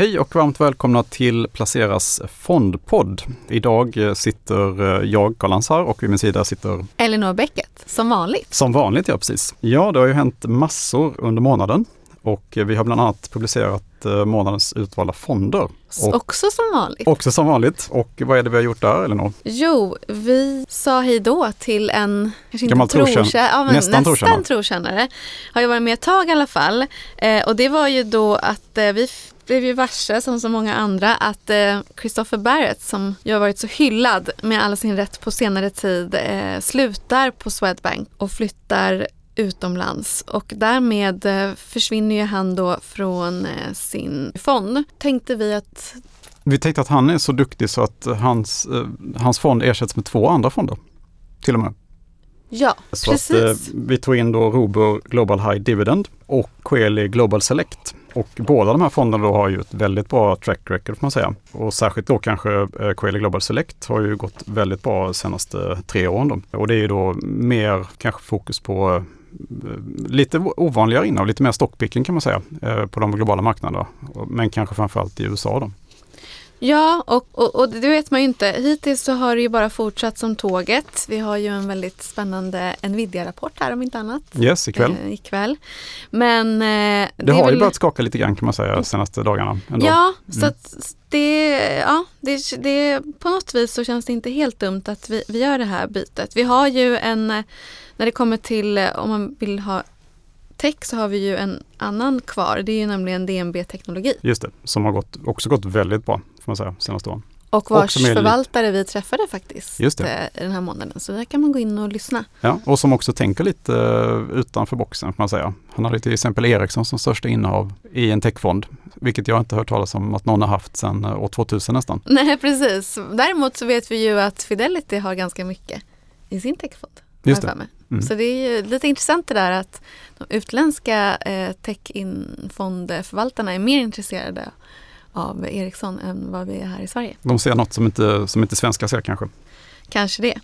Hej och varmt välkomna till Placeras fondpodd. Idag eh, sitter eh, jag, Karl här och vid min sida sitter Elinor Bäcket, som vanligt. Som vanligt, ja precis. Ja, det har ju hänt massor under månaden och eh, vi har bland annat publicerat månadens utvalda fonder. Och också som vanligt. Också som vanligt. Och vad är det vi har gjort där, Elinor? Jo, vi sa hej då till en kanske inte Gammal trotjänare, ja, nästan, nästan trotjänare. Har ju varit med ett tag i alla fall. Eh, och det var ju då att eh, vi blev ju varse, som så många andra, att eh, Christopher Barrett, som ju har varit så hyllad med all sin rätt på senare tid, eh, slutar på Swedbank och flyttar utomlands och därmed eh, försvinner ju han då från eh, sin fond. Tänkte vi att vi tänkte att han är så duktig så att hans, eh, hans fond ersätts med två andra fonder. Till och med. Ja, så precis. Att, eh, vi tog in då Robur Global High Dividend och Coeli Global Select. Och båda de här fonderna då har ju ett väldigt bra track record får man säga. Och särskilt då kanske eh, Coeli Global Select har ju gått väldigt bra de senaste tre åren. Då. Och det är ju då mer kanske fokus på eh, lite ovanligare innehav, lite mer stockpicking kan man säga eh, på de globala marknaderna. Men kanske framförallt i USA då. Ja, och, och, och, det vet man ju inte. Hittills så har det ju bara fortsatt som tåget. Vi har ju en väldigt spännande Nvidia-rapport här om inte annat. Yes, ikväll. Eh, ikväll. Men eh, det, det har väl... ju börjat skaka lite grann kan man säga de senaste dagarna. Ändå. Ja, mm. så att det, ja, det, det, på något vis så känns det inte helt dumt att vi, vi gör det här bytet. Vi har ju en, när det kommer till om man vill ha tech så har vi ju en annan kvar. Det är ju nämligen DNB Teknologi. Just det, som har gått, också gått väldigt bra får man säga senaste åren. Och vars förvaltare vi träffade faktiskt Just det. Eh, den här månaden. Så där kan man gå in och lyssna. Ja, och som också tänker lite uh, utanför boxen får man säga. Han hade till exempel Ericsson som största innehav i en techfond. Vilket jag inte hört talas om att någon har haft sedan uh, år 2000 nästan. Nej, precis. Däremot så vet vi ju att Fidelity har ganska mycket i sin techfond. Just det. Mm. Så det är ju lite intressant det där att de utländska eh, tech-fondförvaltarna är mer intresserade av Ericsson än vad vi är här i Sverige. De ser något som inte, som inte svenskar ser kanske? Kanske det.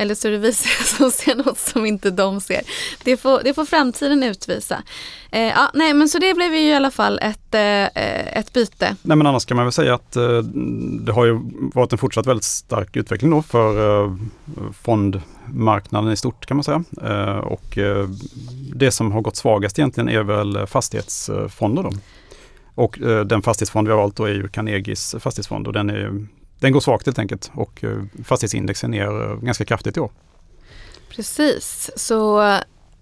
Eller så är det vi som ser något som inte de ser. Det får, det får framtiden utvisa. Eh, ja, nej, men så det blev ju i alla fall ett, eh, eh, ett byte. Nej, men annars kan man väl säga att eh, det har ju varit en fortsatt väldigt stark utveckling då för eh, fondmarknaden i stort kan man säga. Eh, och eh, det som har gått svagast egentligen är väl fastighetsfonder. Då. Och eh, den fastighetsfond vi har valt då är ju Carnegies fastighetsfond och den, är, den går svagt helt enkelt och eh, fastighetsindexen är eh, ganska kraftigt i år. Precis, så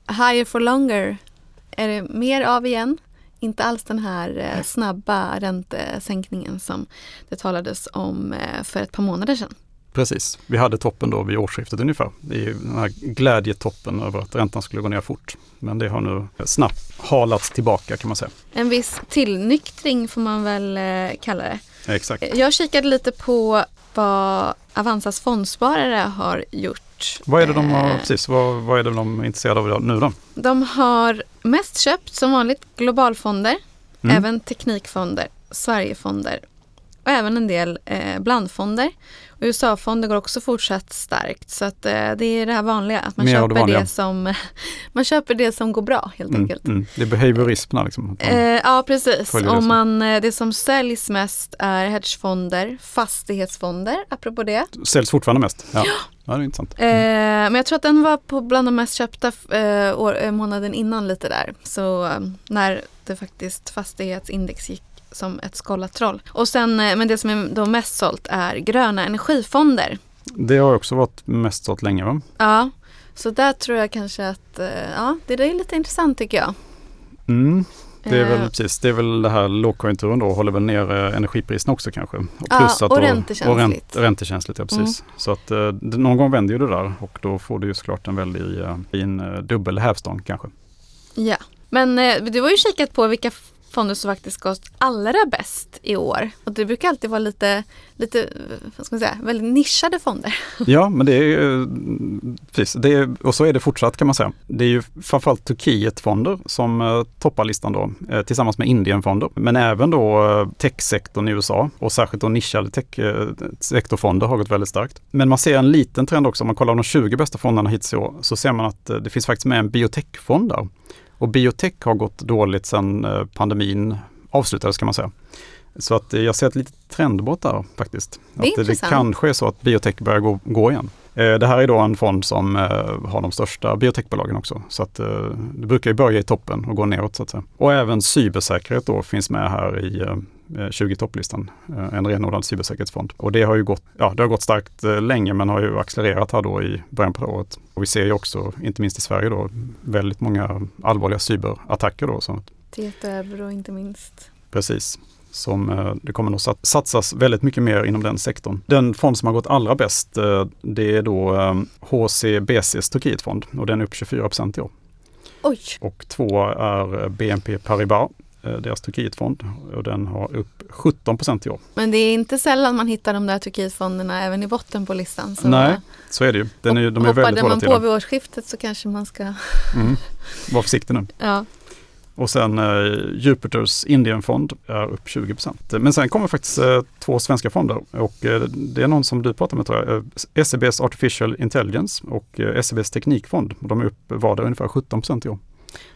higher for longer är det mer av igen. Inte alls den här eh, snabba räntesänkningen som det talades om för ett par månader sedan. Precis, vi hade toppen då vid årsskiftet ungefär. I den här glädjetoppen över att räntan skulle gå ner fort. Men det har nu snabbt halats tillbaka kan man säga. En viss tillnyktring får man väl eh, kalla det. Exakt. Jag kikade lite på vad Avanzas fondsparare har gjort. Vad är det de har, eh, precis, vad, vad är det de är intresserade av nu då? De har mest köpt som vanligt globalfonder, mm. även teknikfonder, Sverigefonder och även en del eh, blandfonder. USA-fonder går också fortsatt starkt så att eh, det är det här vanliga att man köper det, det, som man köper det som går bra helt mm, enkelt. Mm. Det är behaviorismerna liksom? Eh, ja precis, om man, eh, det som säljs mest är hedgefonder, fastighetsfonder apropå det. Säljs fortfarande mest? Ja. ja. Det är intressant. Mm. Eh, men jag tror att den var på bland de mest köpta eh, år, månaden innan lite där. Så när det faktiskt fastighetsindex gick som ett skållat troll. Och sen, eh, men det som är då mest sålt är gröna energifonder. Det har också varit mest sålt länge va? Ja, så där tror jag kanske att, eh, ja det är lite intressant tycker jag. Mm. Det är väl eh. precis, det är väl det här lågkonjunkturen då håller väl ner energipriserna också kanske. Och plus ja, och räntekänsligt. Och ränt, räntekänsligt, ja precis. Mm. Så att någon gång vänder ju det där och då får du ju såklart en väldig fin dubbel hävstång kanske. Ja, men du har ju kikat på vilka fonder som faktiskt gått allra bäst i år. Och det brukar alltid vara lite, lite vad ska man säga, väldigt nischade fonder. Ja, men det är precis, det är, och så är det fortsatt kan man säga. Det är ju framförallt Turkietfonder som eh, toppar listan då, eh, tillsammans med Indienfonder. Men även då eh, techsektorn i USA och särskilt då nischade techsektorfonder har gått väldigt starkt. Men man ser en liten trend också, om man kollar de 20 bästa fonderna hittills i år, så ser man att det finns faktiskt med en biotechfond där. Och biotech har gått dåligt sedan eh, pandemin avslutades kan man säga. Så att jag ser ett litet trendbrott där faktiskt. Det att det, det kanske är så att biotech börjar gå, gå igen. Eh, Det här är då en fond som eh, har de största biotechbolagen också. Så att eh, det brukar ju börja i toppen och gå neråt så att säga. Och även cybersäkerhet då finns med här i eh, 20 topplistan. Eh, En renodlad cybersäkerhetsfond. Och det har ju gått, ja, det har gått starkt eh, länge men har ju accelererat här då i början på året. Och vi ser ju också, inte minst i Sverige då, väldigt många allvarliga cyberattacker då. Så Tieto inte minst. Precis. Som, eh, det kommer nog sat- satsas väldigt mycket mer inom den sektorn. Den fond som har gått allra bäst eh, det är då eh, HCBCs Turkietfond och den är upp 24 i år. Oj, Och två är eh, BNP Paribas, eh, deras Turkietfond och den har upp 17 i år. men det är inte sällan man hittar de där Turkietfonderna även i botten på listan. Så Nej, Så är det ju. Den är, de är hoppade väldigt man på vid årsskiftet så kanske man ska, Mm. Var försiktig nu. ja. Och sen eh, Jupiters Indienfond är upp 20% Men sen kommer faktiskt eh, två svenska fonder och eh, det är någon som du pratar med tror jag. Eh, SEBs Artificial Intelligence och eh, SEBs Teknikfond. De är upp vardera ungefär 17 i år.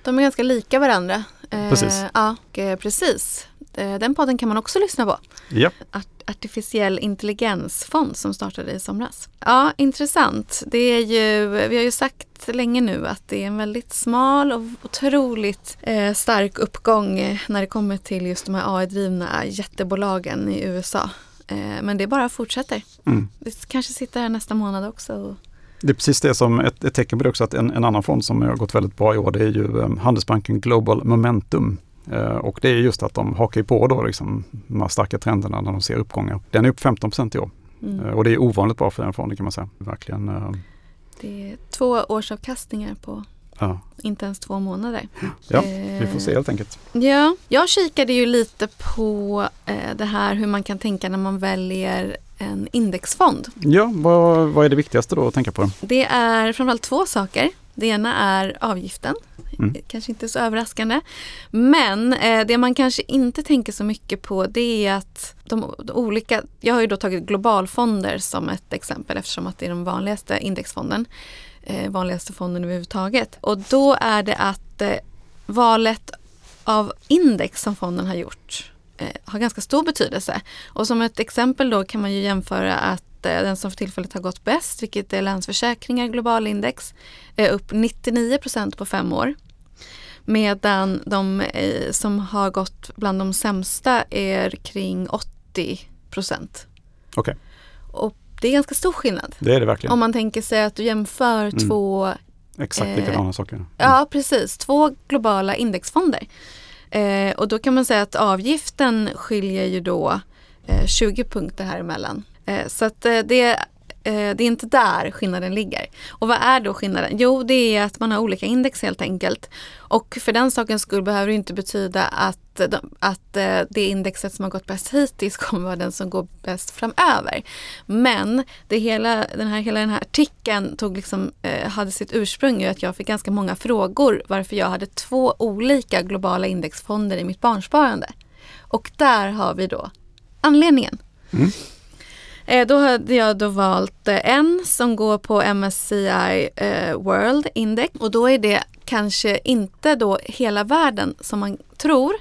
De är ganska lika varandra. Eh, Precis. Ja, och, eh, precis. Eh, Den podden kan man också lyssna på. Ja, Art- Artificiell intelligensfond som startade i somras. Ja, intressant. Det är ju, vi har ju sagt länge nu att det är en väldigt smal och otroligt eh, stark uppgång när det kommer till just de här AI-drivna jättebolagen i USA. Eh, men det bara fortsätter. mm. Det kanske sitter här nästa månad också. Och, det är precis det som ett, ett tecken på det också att en, en annan fond som har gått väldigt bra i år det är ju eh, Handelsbanken Global Momentum. Eh, och det är just att de hakar på då liksom de här starka trenderna när de ser uppgångar. Den är upp 15 i år. mm. Eh, och det är ovanligt bra för den fonden kan man säga. Verkligen. Det är två årsavkastningar på ja. inte ens två månader. ja, Eh, vi får se helt enkelt. Ja, jag kikade ju lite på eh, det här hur man kan tänka när man väljer en indexfond. Ja, vad, vad är det viktigaste då att tänka på? Det är framförallt två saker. Det ena är avgiften. Mm. Kanske inte så överraskande. Men eh, det man kanske inte tänker så mycket på det är att de, de olika, jag har ju då tagit globalfonder som ett exempel eftersom att det är den vanligaste indexfonden. Eh, vanligaste fonden överhuvudtaget. Och då är det att eh, valet av index som fonden har gjort har ganska stor betydelse. Och som ett exempel då kan man ju jämföra att eh, den som för tillfället har gått bäst, vilket är Länsförsäkringar globalindex, är upp 99 på fem år. Medan de eh, som har gått bland de sämsta är kring 80 Okej. Och det är ganska stor skillnad. Det är det verkligen. Om man tänker sig att du jämför Mm. två Exakt eh, likadana saker. Mm. Ja, precis. Två globala indexfonder. Eh, och då kan man säga att avgiften skiljer ju då eh, 20 punkter här emellan. Eh, så att eh, det, eh, det är inte där skillnaden ligger. Och vad är då skillnaden? Jo, det är att man har olika index helt enkelt. Och för den sakens skull behöver det inte betyda att, de, att eh, det indexet som har gått bäst hittills kommer vara den som går bäst framöver. Men det hela, den här, hela den här artikeln tog liksom, eh, hade sitt ursprung i att jag fick ganska många frågor varför jag hade två olika globala indexfonder i mitt barnsparande. Och där har vi då anledningen. Mm. Eh, då hade jag då valt en som går på MSCI World Index och då är det kanske inte då hela världen som man tror.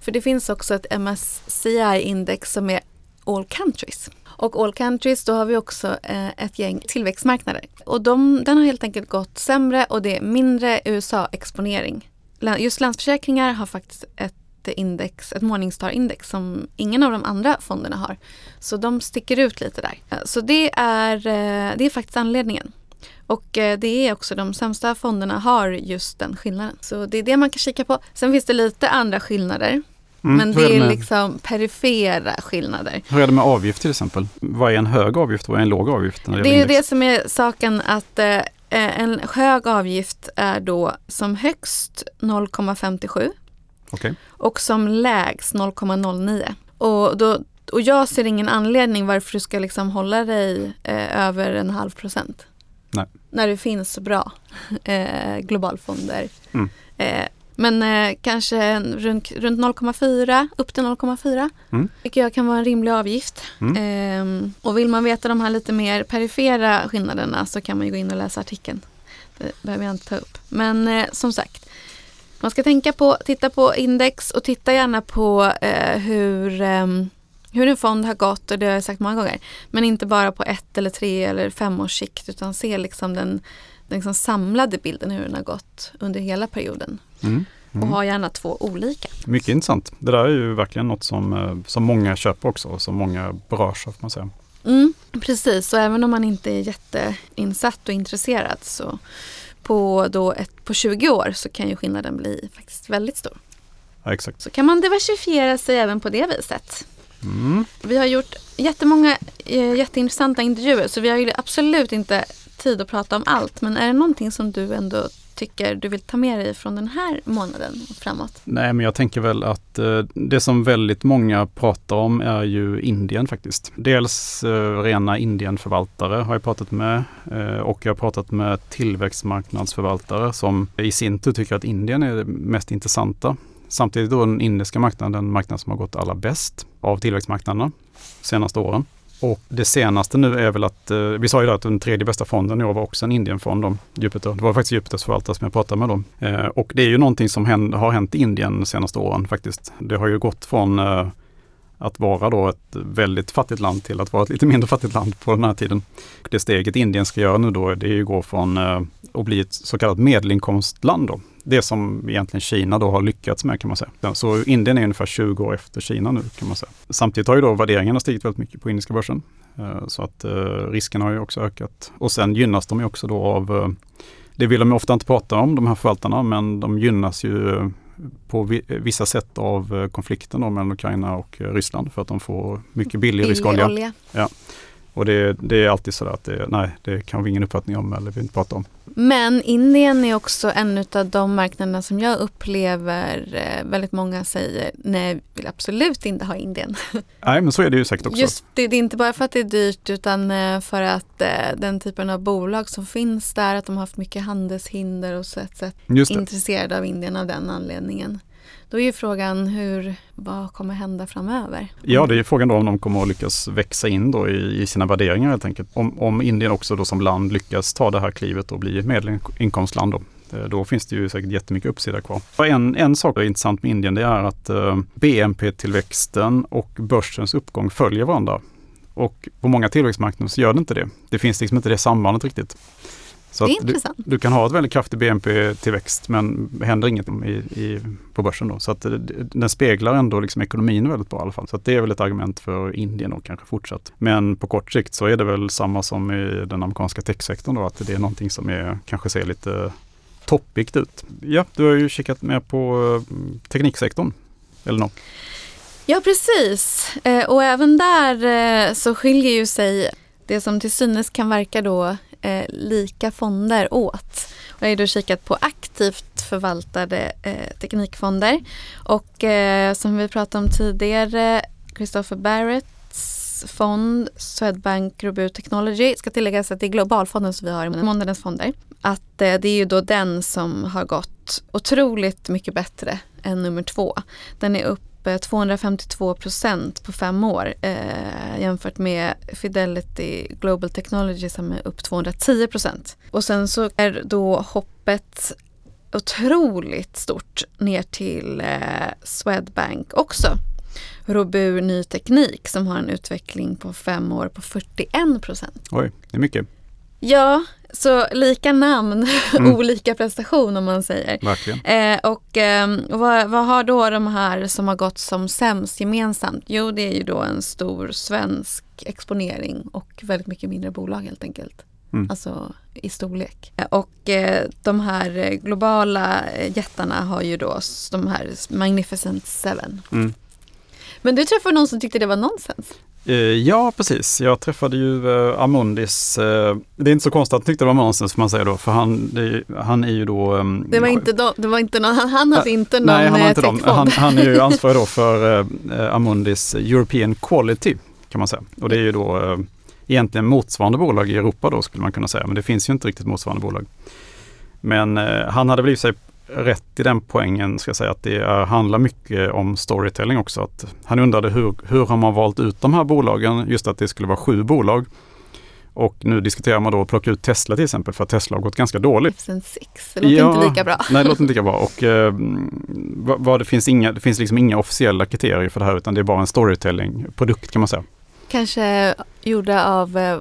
För det finns också ett MSCI-index som är All Countries. Och All Countries, då har vi också eh, ett gäng tillväxtmarknader. Och de, den har helt enkelt gått sämre och det är mindre USA-exponering. Just Länsförsäkringar har faktiskt ett index, ett Morningstar-index som ingen av de andra fonderna har. Så de sticker ut lite där. Så det är, eh, det är faktiskt anledningen. Och eh, det är också de sämsta fonderna har just den skillnaden. Så det är det man kan kika på. Sen finns det lite andra skillnader. Mm. Men det är är med, liksom perifera skillnader. hur är det med avgift till exempel? Vad är en hög avgift och vad är en låg avgift? När det Det är index? det som är saken att eh, en hög avgift är då som högst 0,57 Okej. och som lägst 0,09. Och, då, och jag ser ingen anledning varför du ska liksom hålla dig eh, över en halv procent. Nej. När det finns bra eh, globalfonder. Mm. Eh, men eh, kanske runt, runt 0,4 upp till 0,4 Mm. tycker jag kan vara en rimlig avgift. Mm. Ehm, och vill man veta de här lite mer perifera skillnaderna så kan man ju gå in och läsa artikeln. Det behöver jag inte ta upp. Men eh, som sagt, Man ska tänka på, titta på index och titta gärna på eh, hur, eh, hur en fond har gått och det har jag sagt många gånger. Men inte bara på ett eller tre eller fem års sikt utan se liksom den, den liksom samlade bilden hur den har gått under hela perioden. Mm. Mm. Och ha gärna två olika. Mycket intressant. Det där är ju verkligen något som, eh, som många köper också och som många berörs av. Man säga. Mm, precis, och även om man inte är jätteinsatt och intresserad så på, då ett, på 20 år så kan ju skillnaden bli faktiskt väldigt stor. Ja, exakt. Så kan man diversifiera sig även på det viset. Mm. Vi har gjort jättemånga eh, jätteintressanta intervjuer så vi har ju absolut inte tid att prata om allt. Men är det någonting som du ändå tycker du vill ta med dig från den här månaden och framåt? Nej, men jag tänker väl att eh, det som väldigt många pratar om är ju Indien faktiskt. Dels eh, rena Indienförvaltare har jag pratat med eh, och jag har pratat med tillväxtmarknadsförvaltare som i sin tur tycker att Indien är det mest intressanta. Samtidigt då den indiska marknaden den marknad som har gått allra bäst av tillväxtmarknaderna de senaste åren. Och det senaste nu är väl att, eh, vi sa ju att den tredje bästa fonden i år var också en Indienfond, Jupiter. Det var faktiskt Jupiters förvaltare som jag pratade med då. Eh, och det är ju någonting som har hänt i Indien de senaste åren faktiskt. Det har ju gått från eh, att vara då ett väldigt fattigt land till att vara ett lite mindre fattigt land på den här tiden. Det steget Indien ska göra nu då, det är ju att gå från eh, att bli ett så kallat medelinkomstland då. Det som egentligen Kina då har lyckats med kan man säga. Så Indien är ungefär 20 år efter Kina nu kan man säga. Samtidigt har ju då värderingarna stigit väldigt mycket på indiska börsen. Eh, så att eh, riskerna risken har ju också ökat. Och sen gynnas de ju också då av, det vill de ofta inte prata om de här förvaltarna, men de gynnas ju på vissa sätt av eh, konflikten mellan Ukraina och eh, Ryssland för att de får mycket billig, billig rysk olja. Ja. Och det, det, är alltid så att det, nej, det kan vi ingen uppfattning om eller vill inte prata om. Men Indien är också en av de marknaderna som jag upplever eh, väldigt måga säger nej, vill absolut inte ha Indien. Nej, men så är det ju säkert också. Just det, det är inte bara för att det är dyrt utan eh, för att eh, den typen av bolag som finns där, att de har haft mycket handelshinder och så ett intresserade av Indien av den anledningen. Då är ju frågan hur, vad kommer hända framöver? Ja, det är frågan då om de kommer att lyckas växa in då i, i sina värderingar helt enkelt. Om, om Indien också då som land lyckas ta det här klivet och bli medelinkomstland då. Eh, då finns det ju säkert jättemycket uppsida kvar. En, en sak som är intressant med Indien det är att eh, BNP-tillväxten och börsens uppgång följer varandra. Och på många tillväxtmarknader så gör det inte det. Det finns liksom inte det sambandet riktigt. Så det är intressant. Du, du, kan ha ett väldigt kraftig BNP-tillväxt men händer inget i, i, på börsen då. Så att den speglar ändå liksom ekonomin väldigt bra i alla fall. Så det är väl ett argument för Indien och kanske fortsatt. Men på kort sikt så är det väl samma som i den amerikanska techsektorn då, att det är någonting som är, kanske ser lite toppigt ut. Ja, du har ju kikat mer på eh, tekniksektorn, eller något? Ja, precis. Eh, och även där eh, så skiljer ju sig det som till synes kan verka då eh, lika fonder åt. Och jag har då kikat på aktivt förvaltade eh, teknikfonder. Och eh, som vi pratade om tidigare, Christopher Barretts fond Swedbank Robur Technology ska tilläggas att det är globalfonden som vi har i månadens fonder. Att eh, det är ju då den som har gått otroligt mycket bättre än nummer två. Den är upp Eh, 252 procent på fem år eh, jämfört med Fidelity Global Technology som är upp 210 procent. Och sen så är då hoppet otroligt stort ner till eh, Swedbank också. Robur Ny Teknik som har en utveckling på fem år på 41 procent. Oj, det är mycket. Ja, så lika namn, mm. olika prestation om man säger. Eh, och eh, vad, vad, har då de här som har gått som sämst gemensamt? Jo, det är ju då en stor svensk exponering och väldigt mycket mindre bolag helt enkelt. Mm. Alltså i storlek. Och eh, de här globala jättarna har ju då de här Magnificent Seven. Mm. Men du träffade någon som tyckte det var nonsens? Eh, ja, precis. Jag träffade ju uh, Amundis. Uh, det är inte så konstigt att han tyckte det var nonsens får man säga då, för han, det, han är ju då... Um, det var inte, de, det var inte någon, han hade inte någon Nej, han, inte dem. Han, han, är ju ansvarig då för Amundis European Quality kan man säga. Och det är ju då egentligen motsvarande bolag i Europa då skulle man kunna säga, men det finns ju inte riktigt motsvarande bolag. Men han hade väl i sig rätt i den poängen, ska jag säga, att det är, handlar mycket om storytelling också. Att han undrade hur, hur har man valt ut de här bolagen? Just att det skulle vara sju bolag. Och nu diskuterar man då att plocka ut Tesla till exempel för att Tesla har gått ganska dåligt. det låter ja, inte lika bra. Nej, det låter inte lika bra. Och, eh, vad, det, finns inga, det finns liksom inga officiella kriterier för det här utan det är bara en storytelling-produkt kan man säga. Kanske gjorda av eh,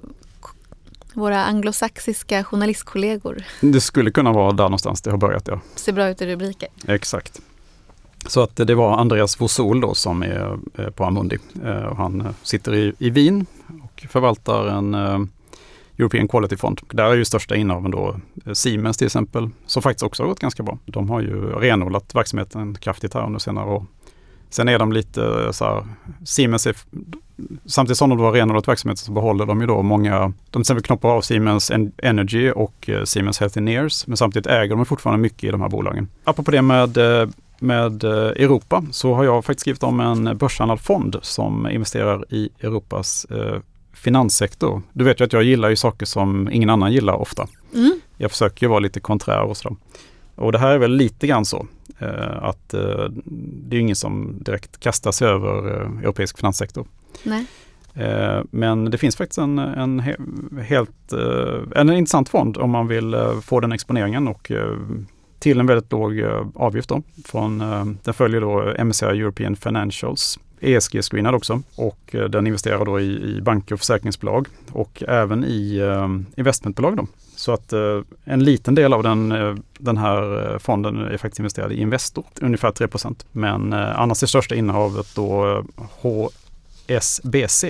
våra anglosaxiska journalistkollegor. Det skulle kunna vara där någonstans det har börjat ja. Ser bra ut i rubriker. Exakt. Så att det var Andreas Vosol då som är på Amundi. Eh, och han eh, sitter i, i Wien och förvaltar en eh, European Quality Fond. Där är ju största innehaven då Siemens till exempel, som faktiskt också har gått ganska bra. De har ju renodlat verksamheten kraftigt här under senare år. Sen är de lite så här, Siemens är, samtidigt som de har renodlat verksamheten så behåller de ju då många, de till exempel knoppar av Siemens Energy och Siemens Healthineers, men samtidigt äger de fortfarande mycket i de här bolagen. Apropå det med med eh, Europa så har jag faktiskt skrivit om en börshandlad fond som investerar i Europas eh, finanssektor. Du vet ju att jag gillar ju saker som ingen annan gillar ofta. Mm. Jag försöker vara lite konträr och sådär. Och det här är väl lite grann så. Eh, att eh, det är ingen som direkt kastar sig över eh, europeisk finanssektor. Nej. Men det finns faktiskt en, en helt en intressant fond om man vill få den exponeringen och till en väldigt låg eh, avgift. Då, från, eh, den följer då MSCI European Financials ESG-screenad också och eh, den investerar då i, i banker och försäkringsbolag och även i um, investmentbolag. Då. Så att uh, en liten del av den, den här fonden är faktiskt investerad i Investor, ungefär 3% Men uh, annars är största innehavet då HSBC,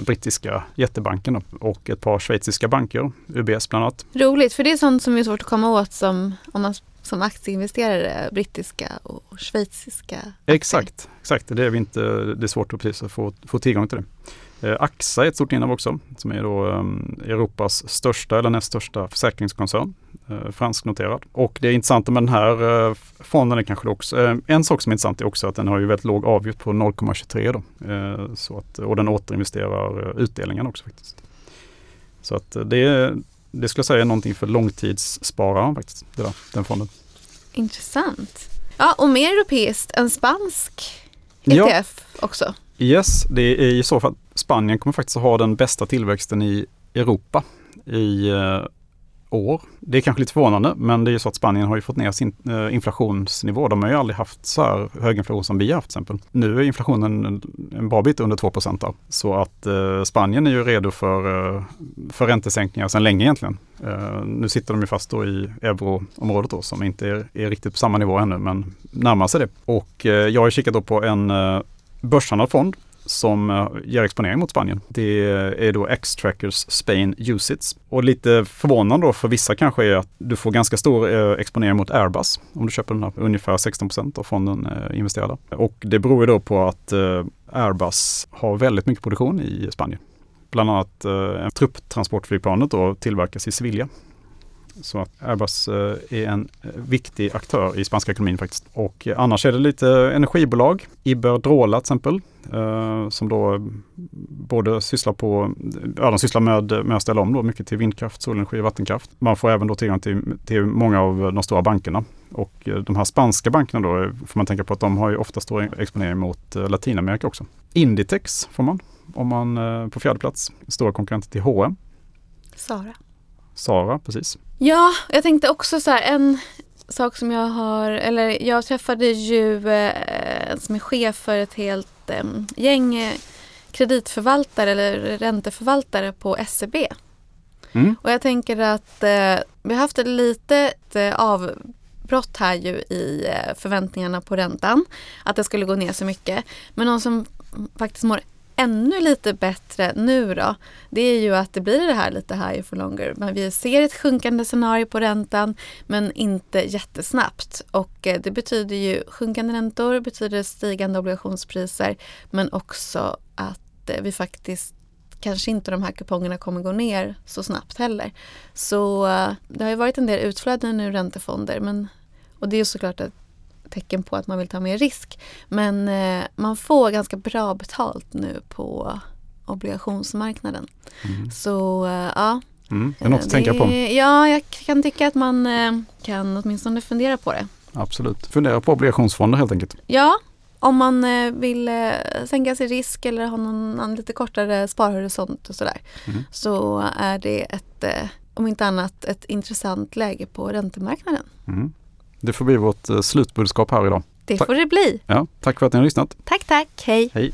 brittiska jättebanken då, och ett par schweiziska banker, UBS bland annat. Roligt, för det är sånt som är svårt att komma åt som om man som aktieinvesterare brittiska och schweiziska aktier. Exakt, exakt. Det är, vi inte, det är svårt att, precis få, få tillgång till det. Eh, AXA är ett stort innehav också, som är då eh, Europas största eller näst största försäkringskoncern, eh, fransknoterad. Och det intressanta med den här eh, fonden är kanske också, eh, en sak som är intressant är också att den har ju väldigt låg avgift på 0,23 då. Eh, så att, och den återinvesterar eh, utdelningen också faktiskt. Så att det det skulle jag säga är någonting för långtidsspararen faktiskt, det där, den fonden. Intressant. Ja, och mer europeiskt, en spansk ETF ja. också. Yes, det är i så fall Spanien kommer faktiskt att ha den bästa tillväxten i Europa i eh, år. Det är kanske lite förvånande, men det är ju så att Spanien har ju fått ner sin eh, inflationsnivå. De har ju aldrig haft så här hög inflation som vi har haft till exempel. Nu är inflationen en, en bra bit under 2 procent. Så att eh, Spanien är ju redo för, eh, för räntesänkningar sedan länge egentligen. Eh, nu sitter de ju fast då i euroområdet då, som inte är, är, riktigt på samma nivå ännu, men närmar sig det. Och eh, jag har kikat då på en eh, börshandlad fond som eh, ger exponering mot Spanien. Det är då X-Trackers Spain Usits. Och lite förvånande då för vissa kanske är att du får ganska stor eh, exponering mot Airbus om du köper den här. Ungefär 16 procent av fonden eh, investerade. Och det beror ju då på att Airbus har väldigt mycket produktion i Spanien. Bland annat eh, trupptransportflygplanet då tillverkas i Sevilla så att Airbus eh, är en eh, viktig aktör i spanska ekonomin faktiskt. Och eh, annars är det lite energibolag. Iberdrola till exempel, som då både sysslar på, ja de sysslar med, med att ställa om då mycket till vindkraft, solenergi och vattenkraft. Man får även då tillgång till, till många av de stora bankerna. Och de här spanska bankerna då får man tänka på att de har ju ofta stor exponering mot Latinamerika också. Inditex får man om man på fjärde plats, stora konkurrenter till H&M. Sara. Sara, precis. Ja, jag tänkte också så här, en sak som jag har, eller jag träffade ju eh, som är chef för ett helt eh, gäng kreditförvaltare eller ränteförvaltare på SEB. Mm. Och jag tänker att eh, vi har haft ett litet eh, avbrott här ju i eh, förväntningarna på räntan. Att det skulle gå ner så mycket. Men någon som faktiskt mår ännu lite bättre nu då, det är ju att det blir det här lite higher for longer. Men vi ser ett sjunkande scenario på räntan men inte jättesnabbt. Och eh, det betyder ju sjunkande räntor, betyder stigande obligationspriser men också att eh, vi faktiskt kanske inte de här kupongerna kommer gå ner så snabbt heller. Så eh, det har ju varit en del utflöden ur räntefonder men, och det är såklart ett tecken på att man vill ta mer risk. Men eh, man får ganska bra betalt nu på obligationsmarknaden. Mm. Så eh, ja. Mm, det är något att tänka på. Ja, jag kan tycka att man eh, kan åtminstone fundera på det. Absolut, fundera på obligationsfonder helt enkelt. Ja, om man vill sänka sin risk eller ha någon lite kortare sparhorisont och sådär. Mm. Så är det ett, om inte annat, ett intressant läge på räntemarknaden. Mm. Det får bli vårt slutbudskap här idag. Det får det bli. Ja, tack för att ni har lyssnat. Tack, tack. Hej. Hej.